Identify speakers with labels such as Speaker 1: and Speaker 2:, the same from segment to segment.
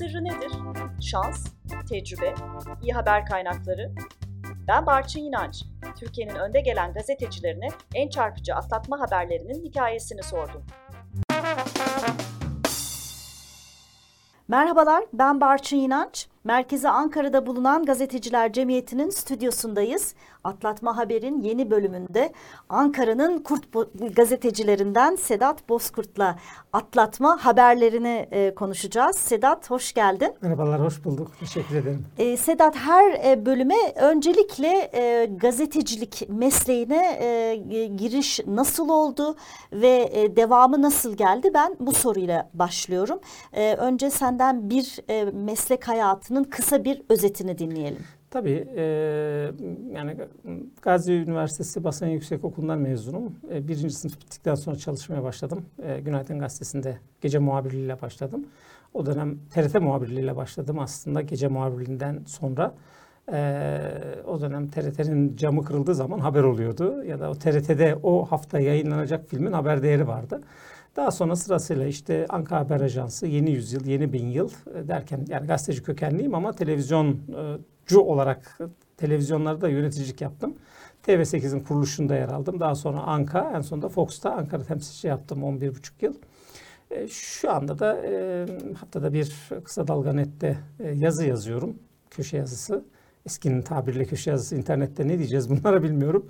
Speaker 1: sırrı nedir? Şans, tecrübe, iyi haber kaynakları. Ben Barçın İnanç. Türkiye'nin önde gelen gazetecilerine en çarpıcı atlatma haberlerinin hikayesini sordum. Merhabalar, ben Barçın İnanç. Merkezi Ankara'da bulunan Gazeteciler Cemiyeti'nin stüdyosundayız. Atlatma Haber'in yeni bölümünde Ankara'nın kurt gazetecilerinden Sedat Bozkurt'la atlatma haberlerini e, konuşacağız. Sedat hoş geldin.
Speaker 2: Merhabalar, hoş bulduk. Teşekkür ederim.
Speaker 1: E, Sedat her e, bölüme öncelikle e, gazetecilik mesleğine e, giriş nasıl oldu ve e, devamı nasıl geldi? Ben bu soruyla başlıyorum. E, önce senden bir e, meslek hayatının kısa bir özetini dinleyelim.
Speaker 2: Tabii e, yani Gazi Üniversitesi Basın Yüksek Okulu'ndan mezunum. E, birinci sınıf bittikten sonra çalışmaya başladım. E, Günaydın Gazetesi'nde gece muhabirliğiyle başladım. O dönem TRT muhabirliğiyle başladım aslında gece muhabirliğinden sonra. E, o dönem TRT'nin camı kırıldığı zaman haber oluyordu. Ya da o TRT'de o hafta yayınlanacak filmin haber değeri vardı. Daha sonra sırasıyla işte Ankara Haber Ajansı, Yeni Yüzyıl, Yeni Bin Yıl e, derken yani gazeteci kökenliyim ama televizyoncu olarak televizyonlarda yöneticilik yaptım. TV8'in kuruluşunda yer aldım. Daha sonra Anka, en sonunda Fox'ta Ankara temsilci yaptım 11,5 yıl. E, şu anda da e, haftada bir kısa dalga nette yazı yazıyorum. Köşe yazısı. Eskinin tabiriyle köşe yazısı internette ne diyeceğiz bunlara bilmiyorum.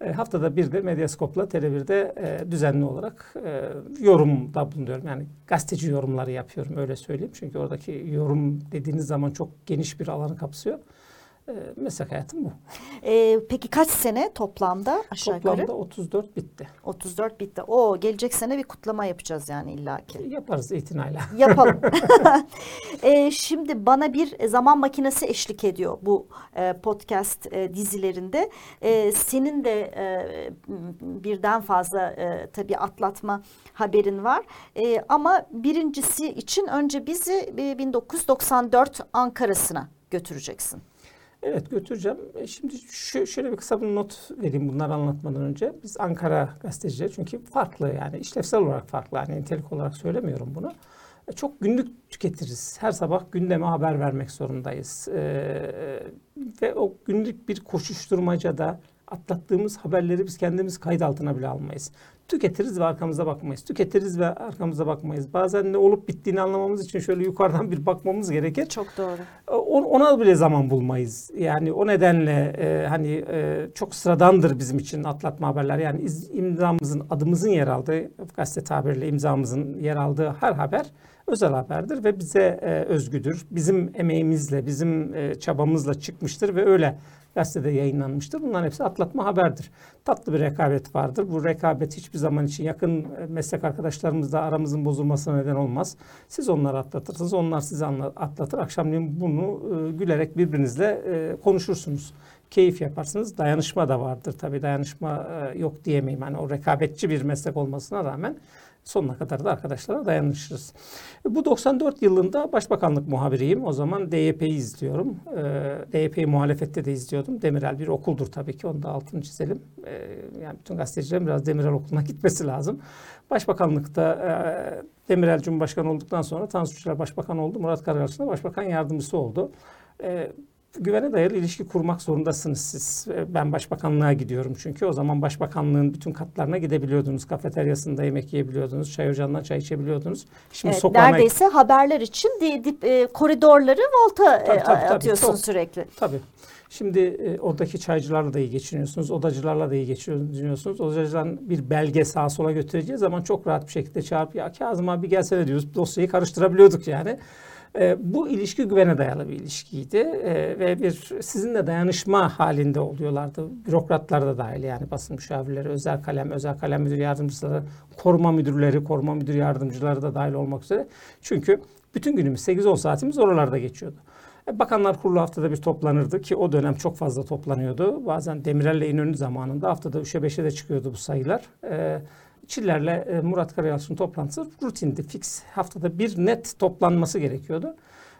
Speaker 2: E, haftada bir de Medyaskop'la Tele1'de e, düzenli olarak e, yorumda bulunuyorum. Yani gazeteci yorumları yapıyorum öyle söyleyeyim. Çünkü oradaki yorum dediğiniz zaman çok geniş bir alanı kapsıyor. E, meslek hayatım bu.
Speaker 1: E, peki kaç sene toplamda aşağı
Speaker 2: toplamda
Speaker 1: yukarı?
Speaker 2: Toplamda 34 bitti.
Speaker 1: 34 bitti. O gelecek sene bir kutlama yapacağız yani illaki.
Speaker 2: Yaparız itinayla.
Speaker 1: Yapalım. e, şimdi bana bir zaman makinesi eşlik ediyor bu e, podcast e, dizilerinde. E, senin de e, birden fazla e, tabii atlatma haberin var. E, ama birincisi için önce bizi e, 1994 Ankara'sına götüreceksin.
Speaker 2: Evet götüreceğim. E, şimdi şu, şöyle bir kısa bir not vereyim bunları anlatmadan önce. Biz Ankara gazetecileri çünkü farklı yani işlevsel olarak farklı. Yani nitelik olarak söylemiyorum bunu. E, çok günlük tüketiriz. Her sabah gündeme haber vermek zorundayız. Ee, ve o günlük bir koşuşturmacada atlattığımız haberleri biz kendimiz kayıt altına bile almayız tüketiriz ve arkamıza bakmayız. Tüketiriz ve arkamıza bakmayız. Bazen ne olup bittiğini anlamamız için şöyle yukarıdan bir bakmamız gerekir.
Speaker 1: Çok doğru.
Speaker 2: Ona bile zaman bulmayız. Yani o nedenle e, hani e, çok sıradandır bizim için atlatma haberler. Yani iz, imzamızın, adımızın yer aldığı, gazete tabiriyle imzamızın yer aldığı her haber özel haberdir ve bize e, özgüdür. Bizim emeğimizle, bizim e, çabamızla çıkmıştır ve öyle gazetede yayınlanmıştır. Bunların hepsi atlatma haberdir. Tatlı bir rekabet vardır. Bu rekabet hiçbir zaman için yakın e, meslek arkadaşlarımızla aramızın bozulmasına neden olmaz. Siz onları atlatırsınız, onlar sizi atlatır. Akşamleyin bunu e, gülerek birbirinizle e, konuşursunuz. Keyif yaparsınız. Dayanışma da vardır. Tabii dayanışma yok diyemeyim. Yani o rekabetçi bir meslek olmasına rağmen sonuna kadar da arkadaşlara dayanışırız. Bu 94 yılında başbakanlık muhabiriyim. O zaman DYP'yi izliyorum. Ee, DYP'yi muhalefette de izliyordum. Demirel bir okuldur tabii ki. Onu da altını çizelim. Ee, yani bütün gazetecilerin biraz Demirel okuluna gitmesi lazım. Başbakanlıkta e, Demirel Cumhurbaşkanı olduktan sonra Tansu Çiller Başbakan oldu. Murat Karayalçın da Başbakan Yardımcısı oldu. Güvene dayalı ilişki kurmak zorundasınız siz. Ben başbakanlığa gidiyorum çünkü o zaman başbakanlığın bütün katlarına gidebiliyordunuz. Kafeteryasında yemek yiyebiliyordunuz. Çay ocağından çay içebiliyordunuz.
Speaker 1: Şimdi evet, sokağına... Neredeyse haberler için di, di, e, koridorları volta e, tabii, tabii, tabii, atıyorsun çok, sürekli.
Speaker 2: Tabii. Şimdi e, oradaki çaycılarla da iyi geçiniyorsunuz. Odacılarla da iyi geçiniyorsunuz. Odacıların bir belge sağa sola götüreceği zaman çok rahat bir şekilde çağırıp ya Kazım abi gelsene diyoruz. Dosyayı karıştırabiliyorduk yani. E, bu ilişki güvene dayalı bir ilişkiydi e, ve bir sizinle dayanışma halinde oluyorlardı. Bürokratlar da dahil yani basın müşavirleri, özel kalem, özel kalem müdür yardımcıları, koruma müdürleri, koruma müdür yardımcıları da dahil olmak üzere. Çünkü bütün günümüz 8-10 saatimiz oralarda geçiyordu. E, bakanlar Kurulu haftada bir toplanırdı ki o dönem çok fazla toplanıyordu. Bazen Demirel'le İnönü zamanında haftada 3'e 5'e de çıkıyordu bu sayılar. Ee, Çiller'le e, Murat Karayalçın toplantısı rutindi, fix. Haftada bir net toplanması gerekiyordu.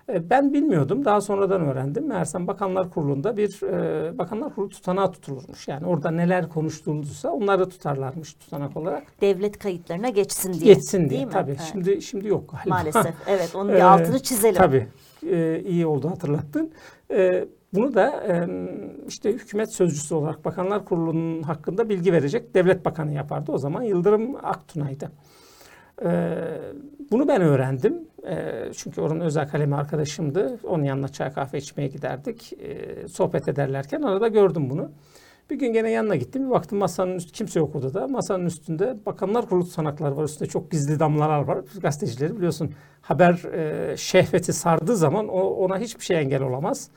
Speaker 2: E, ben bilmiyordum. Daha sonradan öğrendim. Meğersem Bakanlar Kurulu'nda bir e, Bakanlar Kurulu tutanağı tutulurmuş. Yani orada neler konuştuğunduysa onları tutarlarmış tutanak olarak.
Speaker 1: Devlet kayıtlarına geçsin diye.
Speaker 2: Geçsin diye.
Speaker 1: Değil mi?
Speaker 2: Tabii.
Speaker 1: Evet.
Speaker 2: Şimdi şimdi yok galiba.
Speaker 1: Maalesef. Evet. Onun bir altını çizelim.
Speaker 2: Tabii. Ee, iyi oldu hatırlattın. Ee, bunu da işte hükümet sözcüsü olarak Bakanlar Kurulu'nun hakkında bilgi verecek devlet bakanı yapardı. O zaman Yıldırım Aktunay'dı. Bunu ben öğrendim. Çünkü onun özel kalemi arkadaşımdı. Onun yanına çay kahve içmeye giderdik. Sohbet ederlerken arada gördüm bunu. Bir gün gene yanına gittim. Bir baktım masanın üstü kimse yok odada. Masanın üstünde Bakanlar Kurulu tutanakları var. Üstünde çok gizli damlalar var. Gazetecileri biliyorsun haber e, şehveti sardığı zaman o, ona hiçbir şey engel olamaz.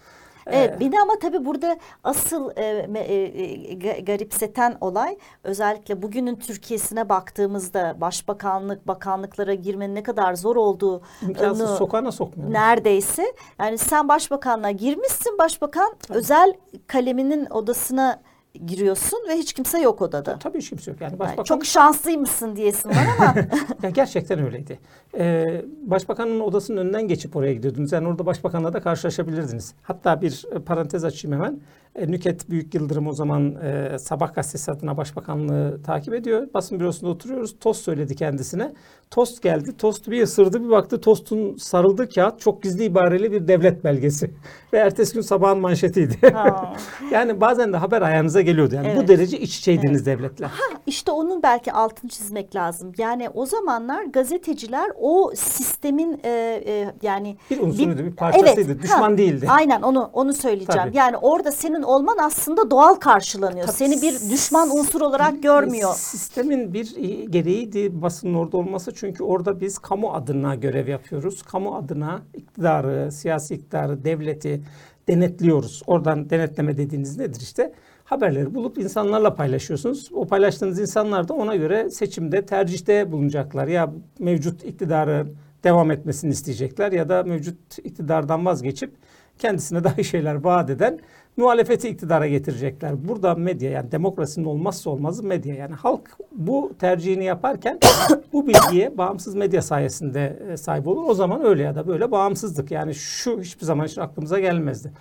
Speaker 1: Evet, beni ama tabii burada asıl e, e, e, ga- garipseten olay özellikle bugünün Türkiye'sine baktığımızda başbakanlık, bakanlıklara girmenin ne kadar zor olduğu
Speaker 2: İmkansız sokağına sokmuyor.
Speaker 1: neredeyse. Yani sen başbakanlığa girmişsin, başbakan özel kaleminin odasına giriyorsun ve hiç kimse yok odada.
Speaker 2: Tabii hiç kimse yok. Yani
Speaker 1: Yani
Speaker 2: başbakan
Speaker 1: çok şanslıymışsın diyesin var ama
Speaker 2: Ya gerçekten öyleydi. Ee, başbakanın odasının önünden geçip oraya gidiyordunuz. Yani orada başbakanla da karşılaşabilirdiniz. Hatta bir parantez açayım hemen. E, Nüket Büyük Yıldırım o zaman e, Sabah gazetesi adına başbakanlığı takip ediyor. Basın bürosunda oturuyoruz. Tost söyledi kendisine. Tost geldi. Tostu bir ısırdı. Bir baktı tostun sarıldığı kağıt çok gizli ibareli bir devlet belgesi. Ve ertesi gün sabahın manşetiydi.
Speaker 1: Ha.
Speaker 2: yani bazen de haber ayağınıza geliyordu. Yani bu
Speaker 1: Evet.
Speaker 2: derece iç içeydiniz devletle.
Speaker 1: İşte onun belki altını çizmek lazım. Yani o zamanlar gazeteciler o sistemin e, e, yani
Speaker 2: Bir unsuruydu, bir parçasıydı.
Speaker 1: Evet,
Speaker 2: Düşman
Speaker 1: ha,
Speaker 2: değildi.
Speaker 1: Aynen onu onu söyleyeceğim.
Speaker 2: Tabii.
Speaker 1: Yani orada senin olman aslında doğal karşılanıyor.
Speaker 2: Tabii.
Speaker 1: Seni bir düşman unsur olarak görmüyor.
Speaker 2: Sistemin bir gereğiydi basının orada olması. Çünkü orada biz kamu adına görev yapıyoruz. Kamu adına iktidarı, siyasi iktidarı, devleti denetliyoruz. Oradan denetleme dediğiniz nedir işte? Haberleri bulup insanlarla paylaşıyorsunuz. O paylaştığınız insanlar da ona göre seçimde, tercihte bulunacaklar. Ya mevcut iktidarı devam etmesini isteyecekler ya da mevcut iktidardan vazgeçip kendisine daha iyi şeyler vaat eden muhalefeti iktidara getirecekler. Burada medya yani demokrasinin olmazsa olmazı medya. Yani halk bu tercihini yaparken bu bilgiye bağımsız medya sayesinde e, sahip olur. O zaman öyle ya da böyle bağımsızlık. Yani şu hiçbir zaman için aklımıza gelmezdi.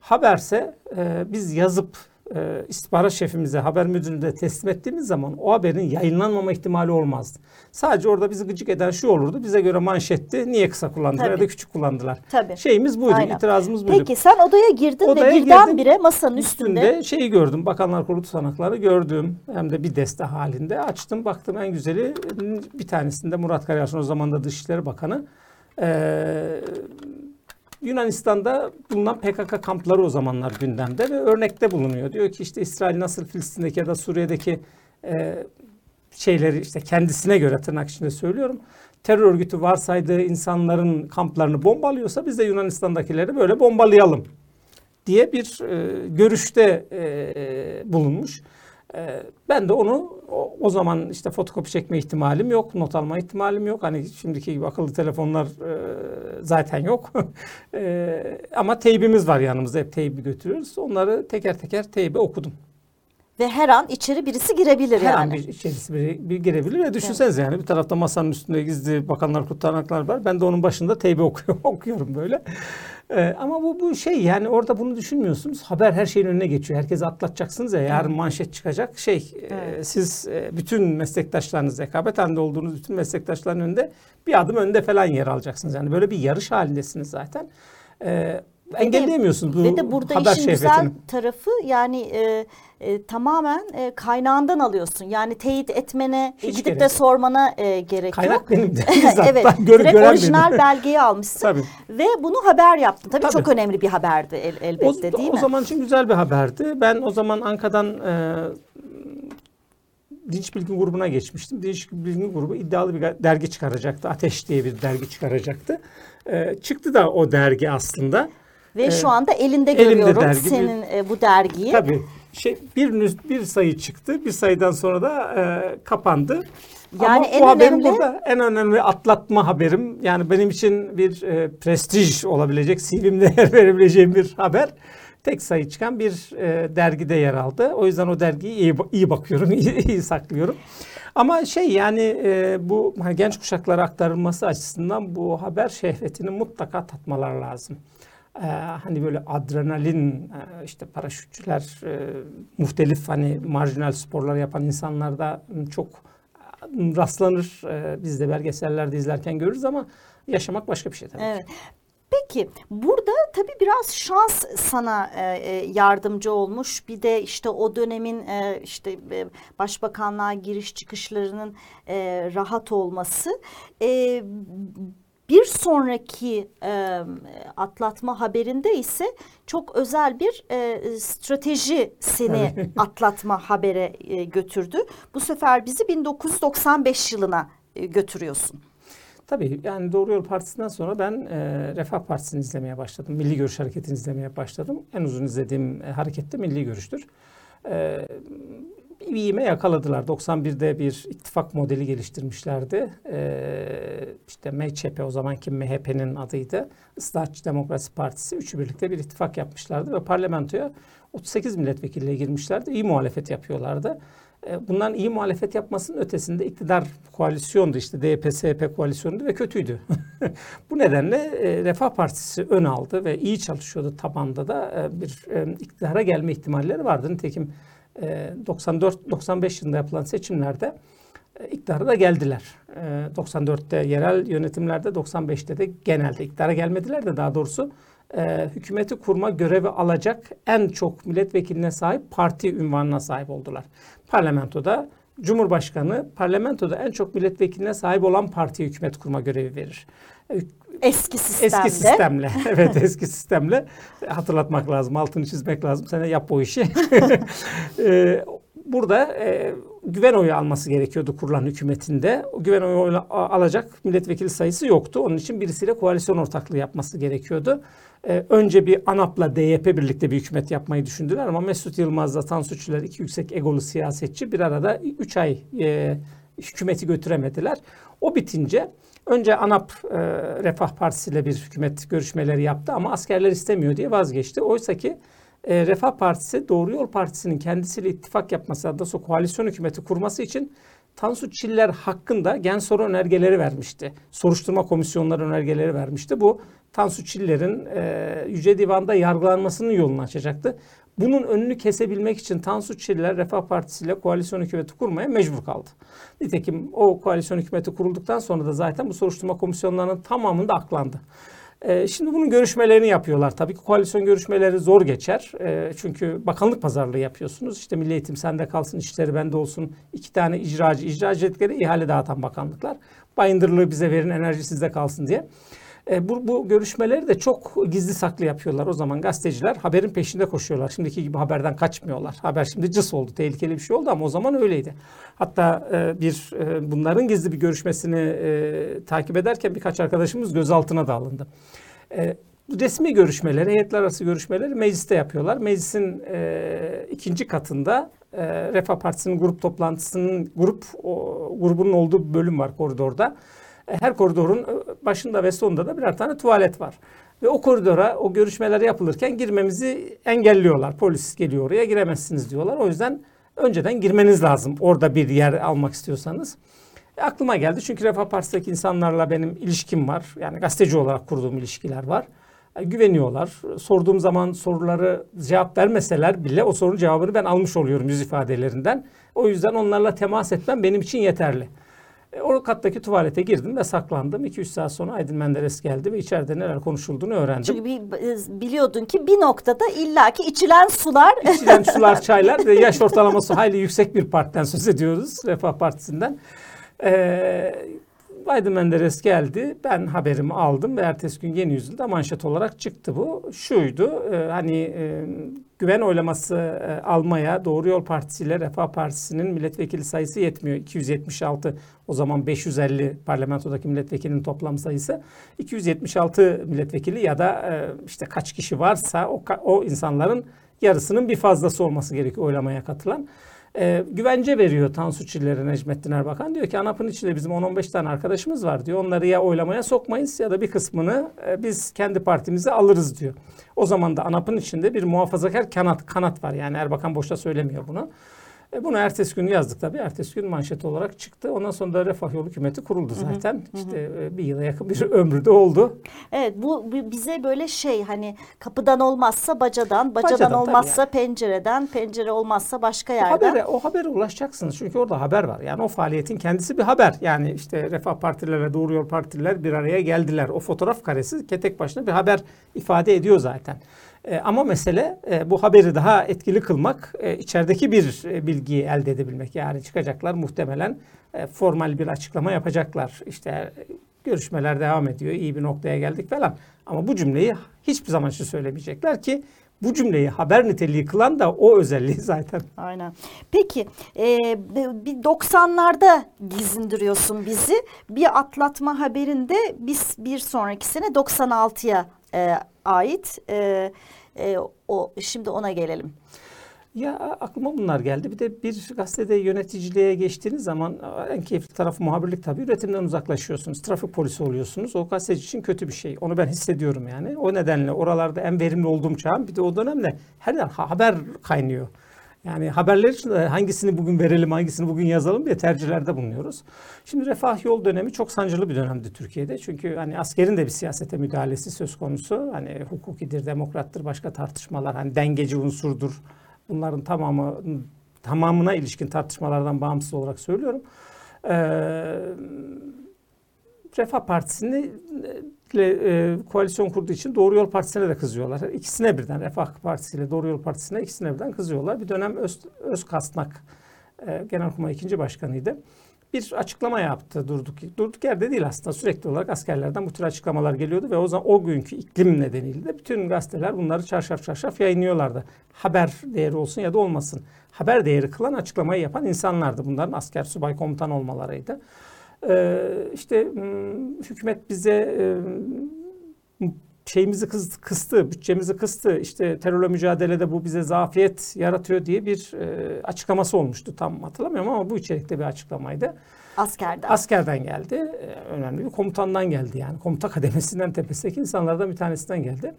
Speaker 2: Haberse e, biz yazıp e, istihbarat şefimize, haber müdürüne teslim ettiğimiz zaman o haberin yayınlanmama ihtimali olmazdı. Sadece orada bizi gıcık eden şu olurdu. Bize göre manşetti. Niye kısa kullandılar ya
Speaker 1: Tabii.
Speaker 2: da küçük kullandılar.
Speaker 1: Tabii.
Speaker 2: Şeyimiz buydu,
Speaker 1: Aynen.
Speaker 2: itirazımız buydu.
Speaker 1: Peki sen odaya girdin
Speaker 2: Odaya
Speaker 1: ve birdenbire masanın üstünde,
Speaker 2: Üstünde şeyi gördüm. Bakanlar Kurulu tutanakları gördüm. Hem de bir deste halinde. Açtım baktım en güzeli bir tanesinde Murat Karayalçın o zaman da Dışişleri Bakanı. Ee, Yunanistan'da bulunan PKK kampları o zamanlar gündemde ve örnekte bulunuyor. Diyor ki işte İsrail nasıl Filistin'deki ya da Suriye'deki e, şeyleri işte kendisine göre tırnak içinde söylüyorum. Terör örgütü varsaydığı insanların kamplarını bombalıyorsa biz de Yunanistan'dakileri böyle bombalayalım diye bir e, görüşte e, bulunmuş. E, ben de onu o, o zaman işte fotokopi çekme ihtimalim yok, not alma ihtimalim yok. Hani şimdiki gibi akıllı telefonlar e, zaten yok. e, ama teybimiz var yanımızda, hep teybi götürüyoruz. Onları teker teker teybe okudum.
Speaker 1: Ve her an içeri birisi girebilir
Speaker 2: Her an
Speaker 1: yani.
Speaker 2: bir içerisi bir, bir girebilir ve düşünsenize yani bir tarafta masanın üstünde gizli bakanlar kurtaranaklar var. Ben de onun başında teybe okuyorum, okuyorum böyle. Ee, ama bu bu şey yani orada bunu düşünmüyorsunuz. Haber her şeyin önüne geçiyor. Herkesi atlatacaksınız ya yarın manşet çıkacak. Şey e,
Speaker 1: Evet.
Speaker 2: siz e, bütün meslektaşlarınız rekabet halinde olduğunuz bütün meslektaşların önünde bir adım önde falan yer alacaksınız. Yani böyle bir yarış halindesiniz zaten. Ee, engelleyemiyorsunuz bu
Speaker 1: Ve de burada
Speaker 2: haber
Speaker 1: işin güzel
Speaker 2: şehvetini.
Speaker 1: tarafı yani e, e, tamamen e, kaynağından alıyorsun. Yani teyit etmene,
Speaker 2: Hiç
Speaker 1: gidip
Speaker 2: gerek
Speaker 1: de
Speaker 2: yok.
Speaker 1: sormana e, gerek
Speaker 2: Kaynak
Speaker 1: yok.
Speaker 2: benim de.
Speaker 1: Evet,
Speaker 2: ben gör-
Speaker 1: direkt
Speaker 2: gören
Speaker 1: orijinal
Speaker 2: benim.
Speaker 1: belgeyi almışsın
Speaker 2: Tabii.
Speaker 1: ve bunu haber yaptın. Tabii,
Speaker 2: Tabii.
Speaker 1: çok önemli bir haberdi el,
Speaker 2: O,
Speaker 1: elbette değil
Speaker 2: o
Speaker 1: mi?
Speaker 2: zaman için güzel bir haberdi. Ben o zaman Anka'dan e, Dinç Bilgin grubuna geçmiştim. Dinç Bilgin grubu iddialı bir dergi çıkaracaktı. Ateş diye bir dergi çıkaracaktı. E, çıktı da o dergi aslında.
Speaker 1: Ve
Speaker 2: e,
Speaker 1: şu anda elinde
Speaker 2: elimde
Speaker 1: görüyorum
Speaker 2: dergi,
Speaker 1: senin e, bu dergiyi.
Speaker 2: Tabii şey bir bir sayı çıktı. Bir sayıdan sonra da e, kapandı.
Speaker 1: Yani
Speaker 2: Ama
Speaker 1: en
Speaker 2: bu haberim
Speaker 1: önemli-
Speaker 2: burada en önemli atlatma haberim. Yani benim için bir e, prestij olabilecek, CV'mde yer verebileceğim bir haber. tek sayı çıkan bir e, dergide yer aldı. O yüzden o dergiyi iyi, iyi bakıyorum, iyi, iyi saklıyorum. Ama şey yani e, bu hani genç kuşaklara aktarılması açısından bu haber şehvetini mutlaka tatmalar lazım. E, hani böyle adrenalin e, işte paraşütçüler e, muhtelif hani marjinal sporlar yapan insanlarda çok rastlanır. E, biz de belgesellerde izlerken görürüz ama yaşamak başka bir şey tabii.
Speaker 1: Evet. Peki burada tabii biraz şans sana e, e, yardımcı olmuş. Bir de işte o dönemin e, işte e, başbakanlığa giriş çıkışlarının e, rahat olması. E, bir sonraki e, atlatma haberinde ise çok özel bir e, strateji seni atlatma habere e, götürdü. Bu sefer bizi 1995 yılına e, götürüyorsun.
Speaker 2: Tabii yani Doğru Yol Partisi'nden sonra ben e, Refah Partisi'ni izlemeye başladım. Milli Görüş Hareketi'ni izlemeye başladım. En uzun izlediğim e, hareket de Milli Görüş'tür. E, bir iğme yakaladılar. 91'de bir ittifak modeli geliştirmişlerdi. E, işte MHP o zamanki MHP'nin adıydı. Islahatçı Demokrasi Partisi. Üçü birlikte bir ittifak yapmışlardı ve parlamentoya 38 milletvekiliyle girmişlerdi. İyi muhalefet yapıyorlardı. E, bunların iyi muhalefet yapmasının ötesinde iktidar koalisyondu işte DP, SP koalisyondu ve kötüydü. Bu nedenle e, Refah Partisi ön aldı ve iyi çalışıyordu tabanda da e, bir iktidara gelme ihtimalleri vardı. Nitekim 94-95 yılında yapılan seçimlerde iktidara da geldiler. 94'te yerel yönetimlerde 95'te de genelde iktidara gelmediler de daha doğrusu hükümeti kurma görevi alacak en çok milletvekiline sahip parti ünvanına sahip oldular parlamentoda Cumhurbaşkanı parlamentoda en çok milletvekiline sahip olan partiye hükümet kurma görevi verir.
Speaker 1: Eski sistemle.
Speaker 2: Eski sistemle. evet eski sistemle hatırlatmak lazım. Altını çizmek lazım. Sen de yap bu işi. Ee, burada e, güven oyu alması gerekiyordu kurulan hükümetinde. O güven oyu alacak milletvekili sayısı yoktu. Onun için birisiyle koalisyon ortaklığı yapması gerekiyordu. Ee, önce bir ANAP'la DYP birlikte bir hükümet yapmayı düşündüler ama Mesut Yılmaz'la Tansu Çiller iki yüksek egolu siyasetçi bir arada 3 ay e, hükümeti götüremediler. O bitince önce ANAP e, Refah Partisi ile bir hükümet görüşmeleri yaptı ama askerler istemiyor diye vazgeçti. Oysa ki e, Refah Partisi Doğru Yol Partisi'nin kendisiyle ittifak yapması, doğrusu koalisyon hükümeti kurması için Tansu Çiller hakkında gen soru önergeleri vermişti. Soruşturma komisyonları önergeleri vermişti. Bu Tansu Çiller'in e, Yüce Divan'da yargılanmasının yolunu açacaktı. Bunun önünü kesebilmek için Tansu Çiller Refah Partisi ile koalisyon hükümeti kurmaya mecbur kaldı. Nitekim o koalisyon hükümeti kurulduktan sonra da zaten bu soruşturma komisyonlarının tamamında aklandı. E, şimdi bunun görüşmelerini yapıyorlar. Tabii ki koalisyon görüşmeleri zor geçer. E, çünkü bakanlık pazarlığı yapıyorsunuz. İşte Milli Eğitim sende kalsın, işleri bende olsun. İki tane icracı, icracı dedikleri ihale dağıtan bakanlıklar. Bayındırlığı bize verin, enerji sizde kalsın diye. E, bu, bu görüşmeleri de çok gizli saklı yapıyorlar. O zaman gazeteciler haberin peşinde koşuyorlar. Şimdiki gibi haberden kaçmıyorlar. Haber şimdi cıs oldu, tehlikeli bir şey oldu ama o zaman öyleydi. Hatta e, bir e, bunların gizli bir görüşmesini e, takip ederken birkaç arkadaşımız gözaltına da alındı. E, resmi görüşmeleri, heyetler arası görüşmeleri mecliste yapıyorlar. Meclisin e, ikinci katında e, Refah Partisi'nin grup toplantısının grup o, grubunun olduğu bölüm var koridorda. Her koridorun e, başında ve sonunda da birer tane tuvalet var. Ve o koridora o görüşmeler yapılırken girmemizi engelliyorlar. Polis geliyor oraya giremezsiniz diyorlar. O yüzden önceden girmeniz lazım orada bir yer almak istiyorsanız. E, aklıma geldi çünkü Refah Partisi'ndeki insanlarla benim ilişkim var. Yani gazeteci olarak kurduğum ilişkiler var. E, güveniyorlar. Sorduğum zaman soruları cevap vermeseler bile o sorunun cevabını ben almış oluyorum yüz ifadelerinden. O yüzden onlarla temas etmem benim için yeterli. E, o kattaki tuvalete girdim ve saklandım. 2-3 saat sonra Aydın Menderes geldi ve içeride neler konuşulduğunu öğrendim.
Speaker 1: Çünkü bir, biliyordun ki bir noktada illaki içilen sular.
Speaker 2: İçilen sular, çaylar ve yaş ortalaması hayli yüksek bir partiden söz ediyoruz. Refah Partisi'nden. Ee, Aydın Menderes geldi. Ben haberimi aldım ve ertesi gün Yeni Yüzyıl'da manşet olarak çıktı bu. Şuydu e, hani e, güven oylaması e, almaya Doğru Yol Partisi ile Refah Partisi'nin milletvekili sayısı yetmiyor. 276 o zaman 550 parlamentodaki milletvekilinin toplam sayısı. 276 milletvekili ya da e, işte kaç kişi varsa o, o insanların yarısının bir fazlası olması gerekiyor oylamaya katılan. E, güvence veriyor Tansu Çiller'e Necmettin Erbakan. Diyor ki ANAP'ın içinde bizim 10-15 tane arkadaşımız var diyor. Onları ya oylamaya sokmayız ya da bir kısmını e, biz kendi partimize alırız diyor. O zaman da ANAP'ın içinde bir muhafazakar kanat, kanat var. Yani Erbakan boşta söylemiyor bunu. E bunu ertesi gün yazdık tabii. Ertesi gün manşet olarak çıktı. Ondan sonra da Refah Yolu Hükümeti kuruldu zaten. Hı hı, işte hı. bir yıla yakın bir ömrü de oldu.
Speaker 1: Evet bu bize böyle şey hani kapıdan olmazsa bacadan, bacadan, bacadan olmazsa yani. pencereden, pencere olmazsa başka yerden.
Speaker 2: O habere, o habere ulaşacaksınız. Çünkü orada haber var. Yani o faaliyetin kendisi bir haber. Yani işte Refah Partilerle Doğru Yol Partiler bir araya geldiler. O fotoğraf karesi tek başına bir haber ifade ediyor zaten. E, ama mesele e, bu haberi daha etkili kılmak, e, içerideki bir e, bilgiyi elde edebilmek. Yani çıkacaklar muhtemelen e, formal bir açıklama yapacaklar. İşte e, görüşmeler devam ediyor, iyi bir noktaya geldik falan. Ama bu cümleyi hiçbir zaman için söylemeyecekler ki bu cümleyi haber niteliği kılan da o özelliği zaten.
Speaker 1: Aynen. Peki e, bir 90'larda gizindiriyorsun bizi. Bir atlatma haberinde biz bir sonraki sene 96'ya e, ait. E, e, o şimdi ona gelelim.
Speaker 2: Ya aklıma bunlar geldi. Bir de bir gazetede yöneticiliğe geçtiğiniz zaman en keyifli tarafı muhabirlik tabii. Üretimden uzaklaşıyorsunuz. Trafik polisi oluyorsunuz. O gazeteci için kötü bir şey. Onu ben hissediyorum yani. O nedenle oralarda en verimli olduğum çağım. Bir de o dönemde her yer haber kaynıyor. Yani haberler için hangisini bugün verelim, hangisini bugün yazalım diye tercihlerde bulunuyoruz. Şimdi refah yol dönemi çok sancılı bir dönemdi Türkiye'de. Çünkü hani askerin de bir siyasete müdahalesi söz konusu. Hani hukukidir, demokrattır, başka tartışmalar, hani dengeci unsurdur. Bunların tamamı tamamına ilişkin tartışmalardan bağımsız olarak söylüyorum. Ee, Refah Partisi'ni e, koalisyon kurduğu için Doğru Yol Partisi'ne de kızıyorlar. İkisine birden Refah Partisi ile Doğru Yol Partisi'ne ikisine birden kızıyorlar. Bir dönem Öz, Özkasnak e, Genelkurmay ikinci başkanıydı. Bir açıklama yaptı durduk. Durduk yerde değil aslında sürekli olarak askerlerden bu tür açıklamalar geliyordu ve o zaman o günkü iklim nedeniyle de bütün gazeteler bunları çarşaf çarşaf yayınlıyorlardı. Haber değeri olsun ya da olmasın. Haber değeri kılan açıklamayı yapan insanlardı. Bunların asker subay komutan olmalarıydı. Ee, işte hükümet bize şeyimizi kıstı, bütçemizi kıstı. İşte terörle mücadelede bu bize zafiyet yaratıyor diye bir e, açıklaması olmuştu. Tam hatırlamıyorum ama bu içerikte bir açıklamaydı.
Speaker 1: Askerden.
Speaker 2: Askerden geldi. E, önemli bir komutandan geldi yani. Komuta kademesinden tepesindeki insanlardan bir tanesinden geldi.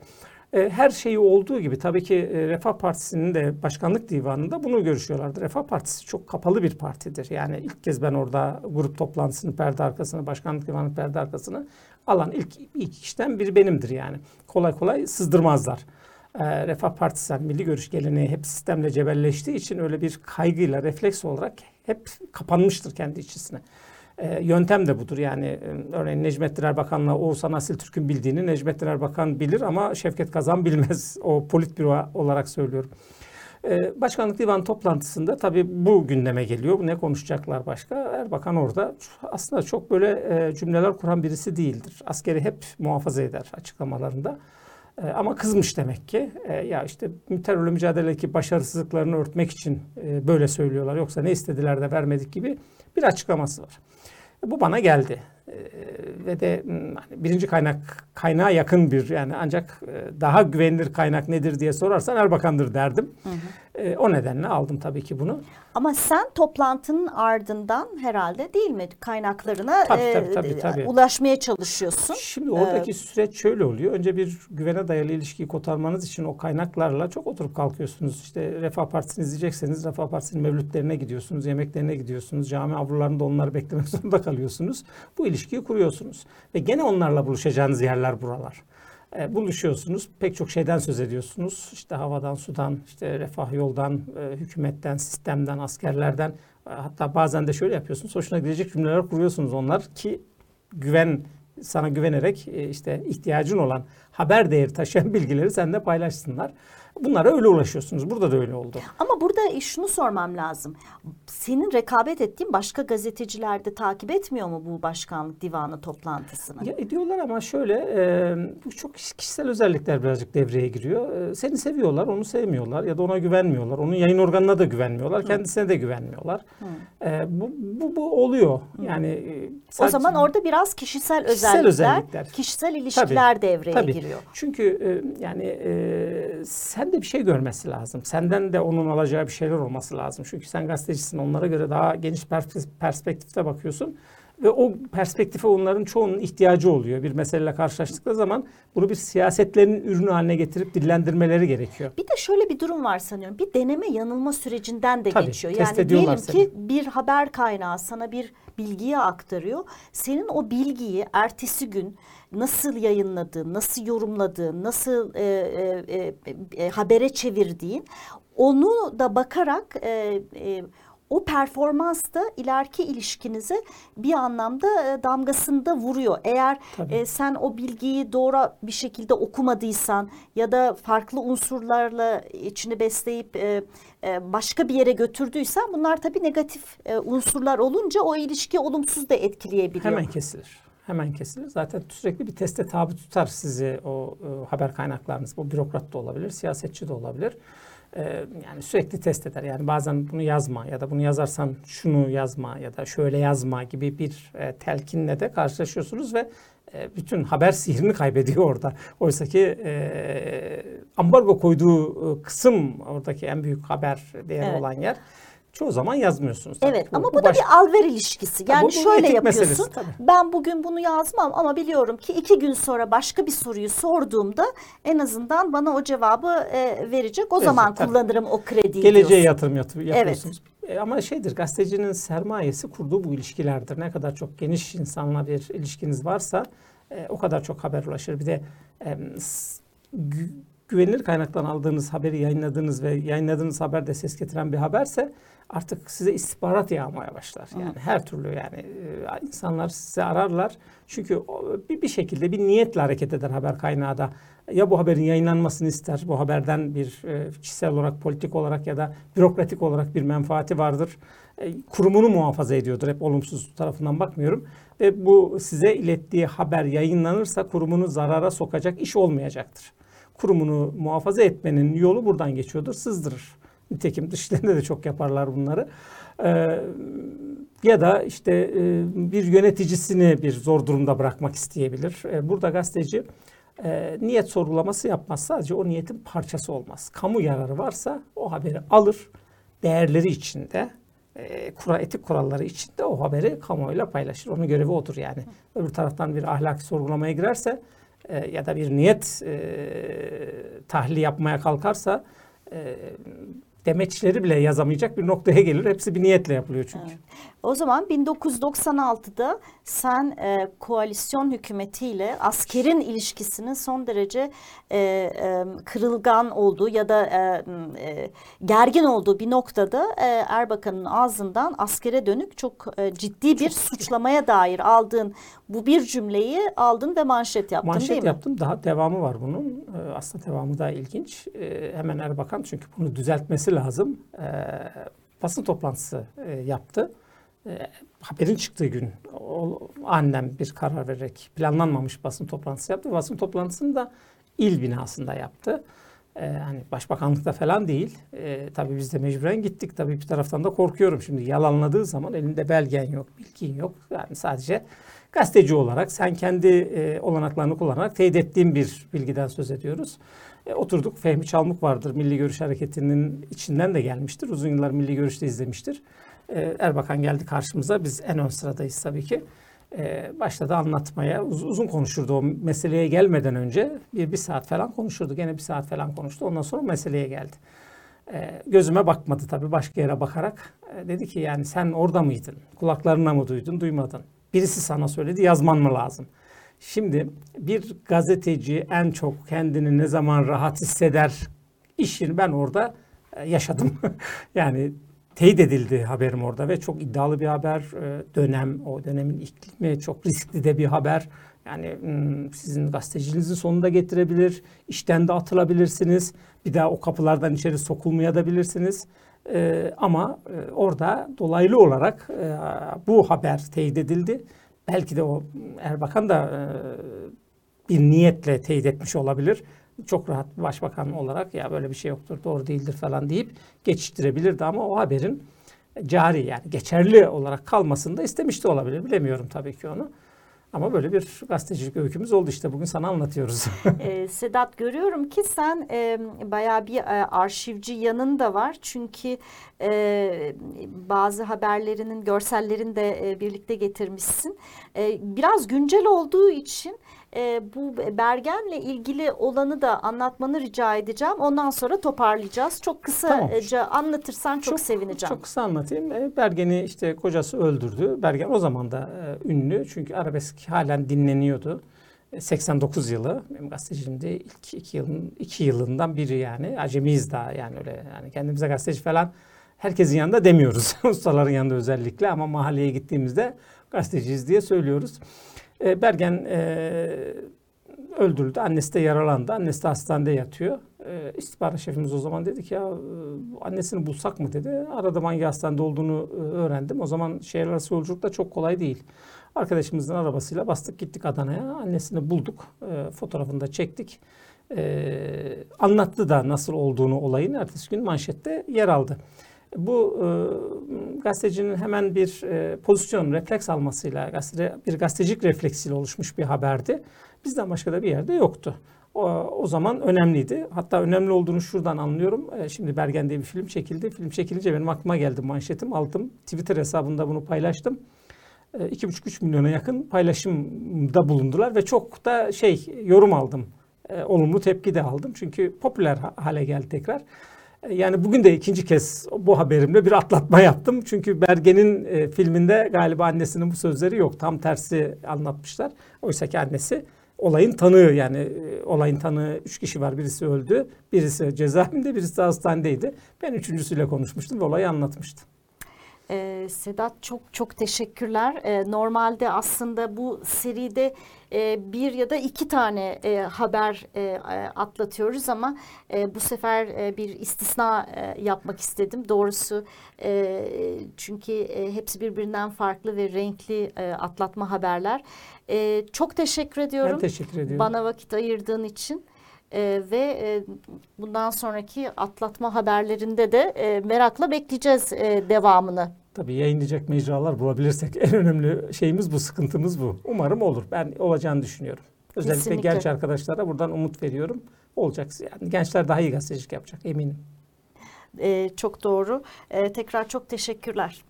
Speaker 2: E, her şeyi olduğu gibi tabii ki e, Refah Partisi'nin de başkanlık divanında bunu görüşüyorlardı. Refah Partisi çok kapalı bir partidir. Yani ilk kez ben orada grup toplantısını perde arkasını, başkanlık divanı perde arkasını alan ilk, ilk kişiden biri benimdir yani. Kolay kolay sızdırmazlar. E, Refah Partisi, milli görüş geleneği hep sistemle cebelleştiği için öyle bir kaygıyla, refleks olarak hep kapanmıştır kendi içisine. E, yöntem de budur. Yani örneğin Necmettin Erbakan'la Oğuzhan Asil Türk'ün bildiğini Necmettin Erbakan bilir ama Şevket Kazan bilmez. O politbüro olarak söylüyorum. E, Başkanlık Divan toplantısında tabii bu gündeme geliyor. Ne konuşacaklar başka? Erbakan orada aslında çok böyle e, cümleler kuran birisi değildir. Askeri hep muhafaza eder açıklamalarında. E, ama kızmış demek ki. E, ya işte terörle mücadeledeki başarısızlıklarını örtmek için e, böyle söylüyorlar. Yoksa ne istediler de vermedik gibi bir açıklaması var. Bu bana geldi. Ee, ve de hmm, hani birinci kaynak kaynağa yakın bir yani ancak e, daha güvenilir kaynak nedir diye sorarsan Erbakan'dır derdim. Hı hı. E, o nedenle aldım tabii ki bunu.
Speaker 1: Ama sen toplantının ardından herhalde değil mi kaynaklarına tabii, e, tabii, tabii, tabii. ulaşmaya çalışıyorsun.
Speaker 2: Şimdi oradaki ee, süreç şöyle oluyor. Önce bir güvene dayalı ilişkiyi kotarmanız için o kaynaklarla çok oturup kalkıyorsunuz. İşte Refah Partisi'ni izleyecekseniz Refah Partisi'nin mevlütlerine gidiyorsunuz, yemeklerine gidiyorsunuz. Cami avlularında onları beklemek zorunda kalıyorsunuz. Bu ilişkiyi kuruyorsunuz. Ve gene onlarla buluşacağınız yerler buralar. E, buluşuyorsunuz. Pek çok şeyden söz ediyorsunuz. İşte havadan, sudan, işte refah yoldan, e, hükümetten, sistemden, askerlerden. E, hatta bazen de şöyle yapıyorsunuz. Hoşuna gidecek cümleler kuruyorsunuz onlar ki güven sana güvenerek e, işte ihtiyacın olan haber değeri taşıyan bilgileri seninle paylaşsınlar. Bunlara öyle ulaşıyorsunuz. Burada da öyle oldu.
Speaker 1: Ama burada şunu sormam lazım. Senin rekabet ettiğin başka gazeteciler de takip etmiyor mu bu başkanlık divanı toplantısını?
Speaker 2: Ya ediyorlar ama şöyle e, bu çok kişisel özellikler birazcık devreye giriyor. E, seni seviyorlar, onu sevmiyorlar ya da ona güvenmiyorlar. Onun yayın organına da güvenmiyorlar, Hı. kendisine de güvenmiyorlar. E, bu, bu, bu oluyor. Hı. Yani e,
Speaker 1: sadece, o zaman orada biraz kişisel, kişisel özellikler, özellikler, kişisel ilişkiler tabii, devreye tabii. giriyor.
Speaker 2: Çünkü e, yani e, sen senden de bir şey görmesi lazım. Senden de onun alacağı bir şeyler olması lazım. Çünkü sen gazetecisin onlara göre daha geniş perspektifte bakıyorsun. Ve o perspektife onların çoğunun ihtiyacı oluyor. Bir meseleyle karşılaştıkları zaman bunu bir siyasetlerin ürünü haline getirip dillendirmeleri gerekiyor.
Speaker 1: Bir de şöyle bir durum var sanıyorum. Bir deneme yanılma sürecinden de Tabii, geçiyor. Yani diyelim ki seni. bir haber kaynağı sana bir bilgiyi aktarıyor. Senin o bilgiyi ertesi gün nasıl yayınladığın, nasıl yorumladığın, nasıl e, e, e, e, habere çevirdiğin onu da bakarak e, e, o performans da ileriki ilişkinize bir anlamda e, damgasını da vuruyor. Eğer e, sen o bilgiyi doğru bir şekilde okumadıysan ya da farklı unsurlarla içini besleyip e, e, başka bir yere götürdüysen bunlar tabii negatif e, unsurlar olunca o ilişki olumsuz da etkileyebiliyor.
Speaker 2: Hemen kesilir. Hemen kesilir. Zaten sürekli bir teste tabi tutar sizi o e, haber kaynaklarınız. Bu bürokrat da olabilir, siyasetçi de olabilir e, yani sürekli test eder. Yani bazen bunu yazma ya da bunu yazarsan şunu yazma ya da şöyle yazma gibi bir e, telkinle de karşılaşıyorsunuz ve e, bütün haber sihrini kaybediyor orada. Oysa ki e, ambargo koyduğu e, kısım oradaki en büyük haber değeri evet. olan yer çoğu zaman yazmıyorsunuz.
Speaker 1: Tabii. Evet bu, ama bu, bu da baş... bir alver ilişkisi. Yani bu, şöyle yapıyorsun. Meselesi, ben bugün bunu yazmam ama biliyorum ki iki gün sonra başka bir soruyu sorduğumda en azından bana o cevabı e, verecek. O evet, zaman tabii. kullanırım o krediyi
Speaker 2: Geleceğe diyorsun. yatırım yapıyorsunuz. Evet. E, ama şeydir gazetecinin sermayesi kurduğu bu ilişkilerdir. Ne kadar çok geniş insanla bir ilişkiniz varsa e, o kadar çok haber ulaşır. Bir de e, güvenilir kaynaktan aldığınız haberi yayınladığınız ve yayınladığınız haber de ses getiren bir haberse artık size istihbarat yağmaya başlar. Yani Hı. her türlü yani e, insanlar size ararlar. Çünkü bir, bir şekilde bir niyetle hareket eder haber kaynağı da. Ya bu haberin yayınlanmasını ister, bu haberden bir e, kişisel olarak, politik olarak ya da bürokratik olarak bir menfaati vardır. E, kurumunu muhafaza ediyordur. Hep olumsuz tarafından bakmıyorum. Ve bu size ilettiği haber yayınlanırsa kurumunu zarara sokacak iş olmayacaktır. Kurumunu muhafaza etmenin yolu buradan geçiyordur, sızdırır. Nitekim dışlarında de çok yaparlar bunları. Ee, ya da işte e, bir yöneticisini bir zor durumda bırakmak isteyebilir. E, burada gazeteci e, niyet sorgulaması yapmaz. Sadece o niyetin parçası olmaz. Kamu yararı varsa o haberi alır. Değerleri içinde, e, kura, etik kuralları içinde o haberi kamuoyuyla paylaşır. Onun görevi odur yani. Öbür taraftan bir ahlaki sorgulamaya girerse e, ya da bir niyet e, tahlili yapmaya kalkarsa e, demeçleri bile yazamayacak bir noktaya gelir. Hepsi bir niyetle yapılıyor çünkü. Evet.
Speaker 1: O zaman 1996'da sen e, koalisyon hükümetiyle askerin ilişkisinin son derece e, e, kırılgan olduğu ya da e, e, gergin olduğu bir noktada e, Erbakan'ın ağzından askere dönük çok e, ciddi bir çok suçlamaya dair aldığın bu bir cümleyi aldın ve manşet yaptın
Speaker 2: manşet
Speaker 1: değil
Speaker 2: mi? yaptım. Daha devamı var bunun. E, aslında devamı daha ilginç. E, hemen Erbakan çünkü bunu düzeltmesi lazım. E, basın toplantısı e, yaptı e, haberin çıktığı gün o, annem bir karar vererek planlanmamış basın toplantısı yaptı. Basın toplantısını da il binasında yaptı. Ee, hani başbakanlıkta falan değil. Ee, tabii biz de mecburen gittik. Tabii bir taraftan da korkuyorum. Şimdi yalanladığı zaman elinde belgen yok, bilgin yok. Yani sadece gazeteci olarak sen kendi e, olanaklarını kullanarak teyit ettiğin bir bilgiden söz ediyoruz. E, oturduk. Fehmi Çalmuk vardır. Milli Görüş Hareketi'nin içinden de gelmiştir. Uzun yıllar Milli Görüş'te izlemiştir. E, Erbakan geldi karşımıza. Biz en ön sıradayız tabii ki. E, başladı anlatmaya. Uz, uzun konuşurdu o meseleye gelmeden önce. Bir, bir saat falan konuşurdu. Gene bir saat falan konuştu. Ondan sonra meseleye geldi. E, gözüme bakmadı tabii başka yere bakarak. Dedi ki yani sen orada mıydın? Kulaklarına mı duydun, duymadın? Birisi sana söyledi, yazman mı lazım? Şimdi bir gazeteci en çok kendini ne zaman rahat hisseder işini ben orada e, yaşadım. yani teyit edildi haberim orada ve çok iddialı bir haber. E, dönem, o dönemin iklimi çok riskli de bir haber. Yani hmm, sizin gazeteciliğinizin sonunda getirebilir, işten de atılabilirsiniz. Bir daha o kapılardan içeri sokulmaya da bilirsiniz. Ee, ama e, orada dolaylı olarak e, bu haber teyit edildi. Belki de o Erbakan da e, bir niyetle teyit etmiş olabilir çok rahat başbakan olarak ya böyle bir şey yoktur, doğru değildir falan deyip geçiştirebilirdi ama o haberin cari yani geçerli olarak kalmasını da istemişti olabilir. Bilemiyorum tabii ki onu. Ama böyle bir gazetecilik öykümüz oldu işte bugün sana anlatıyoruz.
Speaker 1: e, Sedat görüyorum ki sen e, bayağı bir e, arşivci yanın da var. Çünkü e, bazı haberlerinin görsellerini de e, birlikte getirmişsin. E, biraz güncel olduğu için e, bu Bergen'le ilgili olanı da anlatmanı rica edeceğim. Ondan sonra toparlayacağız. Çok kısaca tamam. anlatırsan çok, çok sevineceğim.
Speaker 2: Çok kısa anlatayım. E, Bergen'i işte kocası öldürdü. Bergen o zaman da e, ünlü çünkü arabesk halen dinleniyordu. 89 e, yılı benim gazeteciliğimde ilk iki yılın iki yılından biri yani acemiyiz daha yani öyle yani kendimize gazeteci falan herkesin yanında demiyoruz ustaların yanında özellikle ama mahalleye gittiğimizde gazeteciyiz diye söylüyoruz. E, Bergen e, öldürüldü. Annesi de yaralandı. Annesi de hastanede yatıyor. E, istihbarat şefimiz o zaman dedi ki ya e, annesini bulsak mı dedi. Arada hangi hastanede olduğunu e, öğrendim. O zaman şehir arası yolculuk da çok kolay değil. Arkadaşımızın arabasıyla bastık gittik Adana'ya. Annesini bulduk. E, fotoğrafını da çektik. E, anlattı da nasıl olduğunu olayın. Ertesi gün manşette yer aldı. Bu e, gazetecinin hemen bir e, pozisyon, refleks almasıyla, gazete, bir gazetecilik refleksiyle oluşmuş bir haberdi. Bizden başka da bir yerde yoktu. O, o zaman önemliydi. Hatta önemli olduğunu şuradan anlıyorum. E, şimdi Bergen diye bir film çekildi. Film çekilince benim aklıma geldi manşetim. Aldım. Twitter hesabında bunu paylaştım. E, 2,5-3 milyona yakın paylaşımda bulundular ve çok da şey yorum aldım. E, olumlu tepki de aldım. Çünkü popüler hale geldi tekrar. Yani bugün de ikinci kez bu haberimle bir atlatma yaptım. Çünkü Bergen'in e, filminde galiba annesinin bu sözleri yok. Tam tersi anlatmışlar. Oysa ki annesi olayın tanığı yani e, olayın tanığı üç kişi var. Birisi öldü, birisi cezaevinde, birisi de hastanedeydi. Ben üçüncüsüyle konuşmuştum ve olayı anlatmıştım.
Speaker 1: Ee, Sedat çok çok teşekkürler. Ee, normalde aslında bu seride e, bir ya da iki tane e, haber e, atlatıyoruz ama e, bu sefer e, bir istisna e, yapmak istedim. Doğrusu e, çünkü e, hepsi birbirinden farklı ve renkli e, atlatma haberler. E, çok teşekkür ediyorum.
Speaker 2: Ben teşekkür ediyorum.
Speaker 1: Bana vakit ayırdığın için. Ee, ve e, bundan sonraki atlatma haberlerinde de e, merakla bekleyeceğiz e, devamını.
Speaker 2: Tabii yayınlayacak mecralar bulabilirsek en önemli şeyimiz bu, sıkıntımız bu. Umarım olur. Ben olacağını düşünüyorum. Özellikle Kesinlikle. genç arkadaşlara buradan umut veriyorum. Olacak. Yani gençler daha iyi gazetecilik yapacak eminim.
Speaker 1: Ee, çok doğru. Ee, tekrar çok teşekkürler.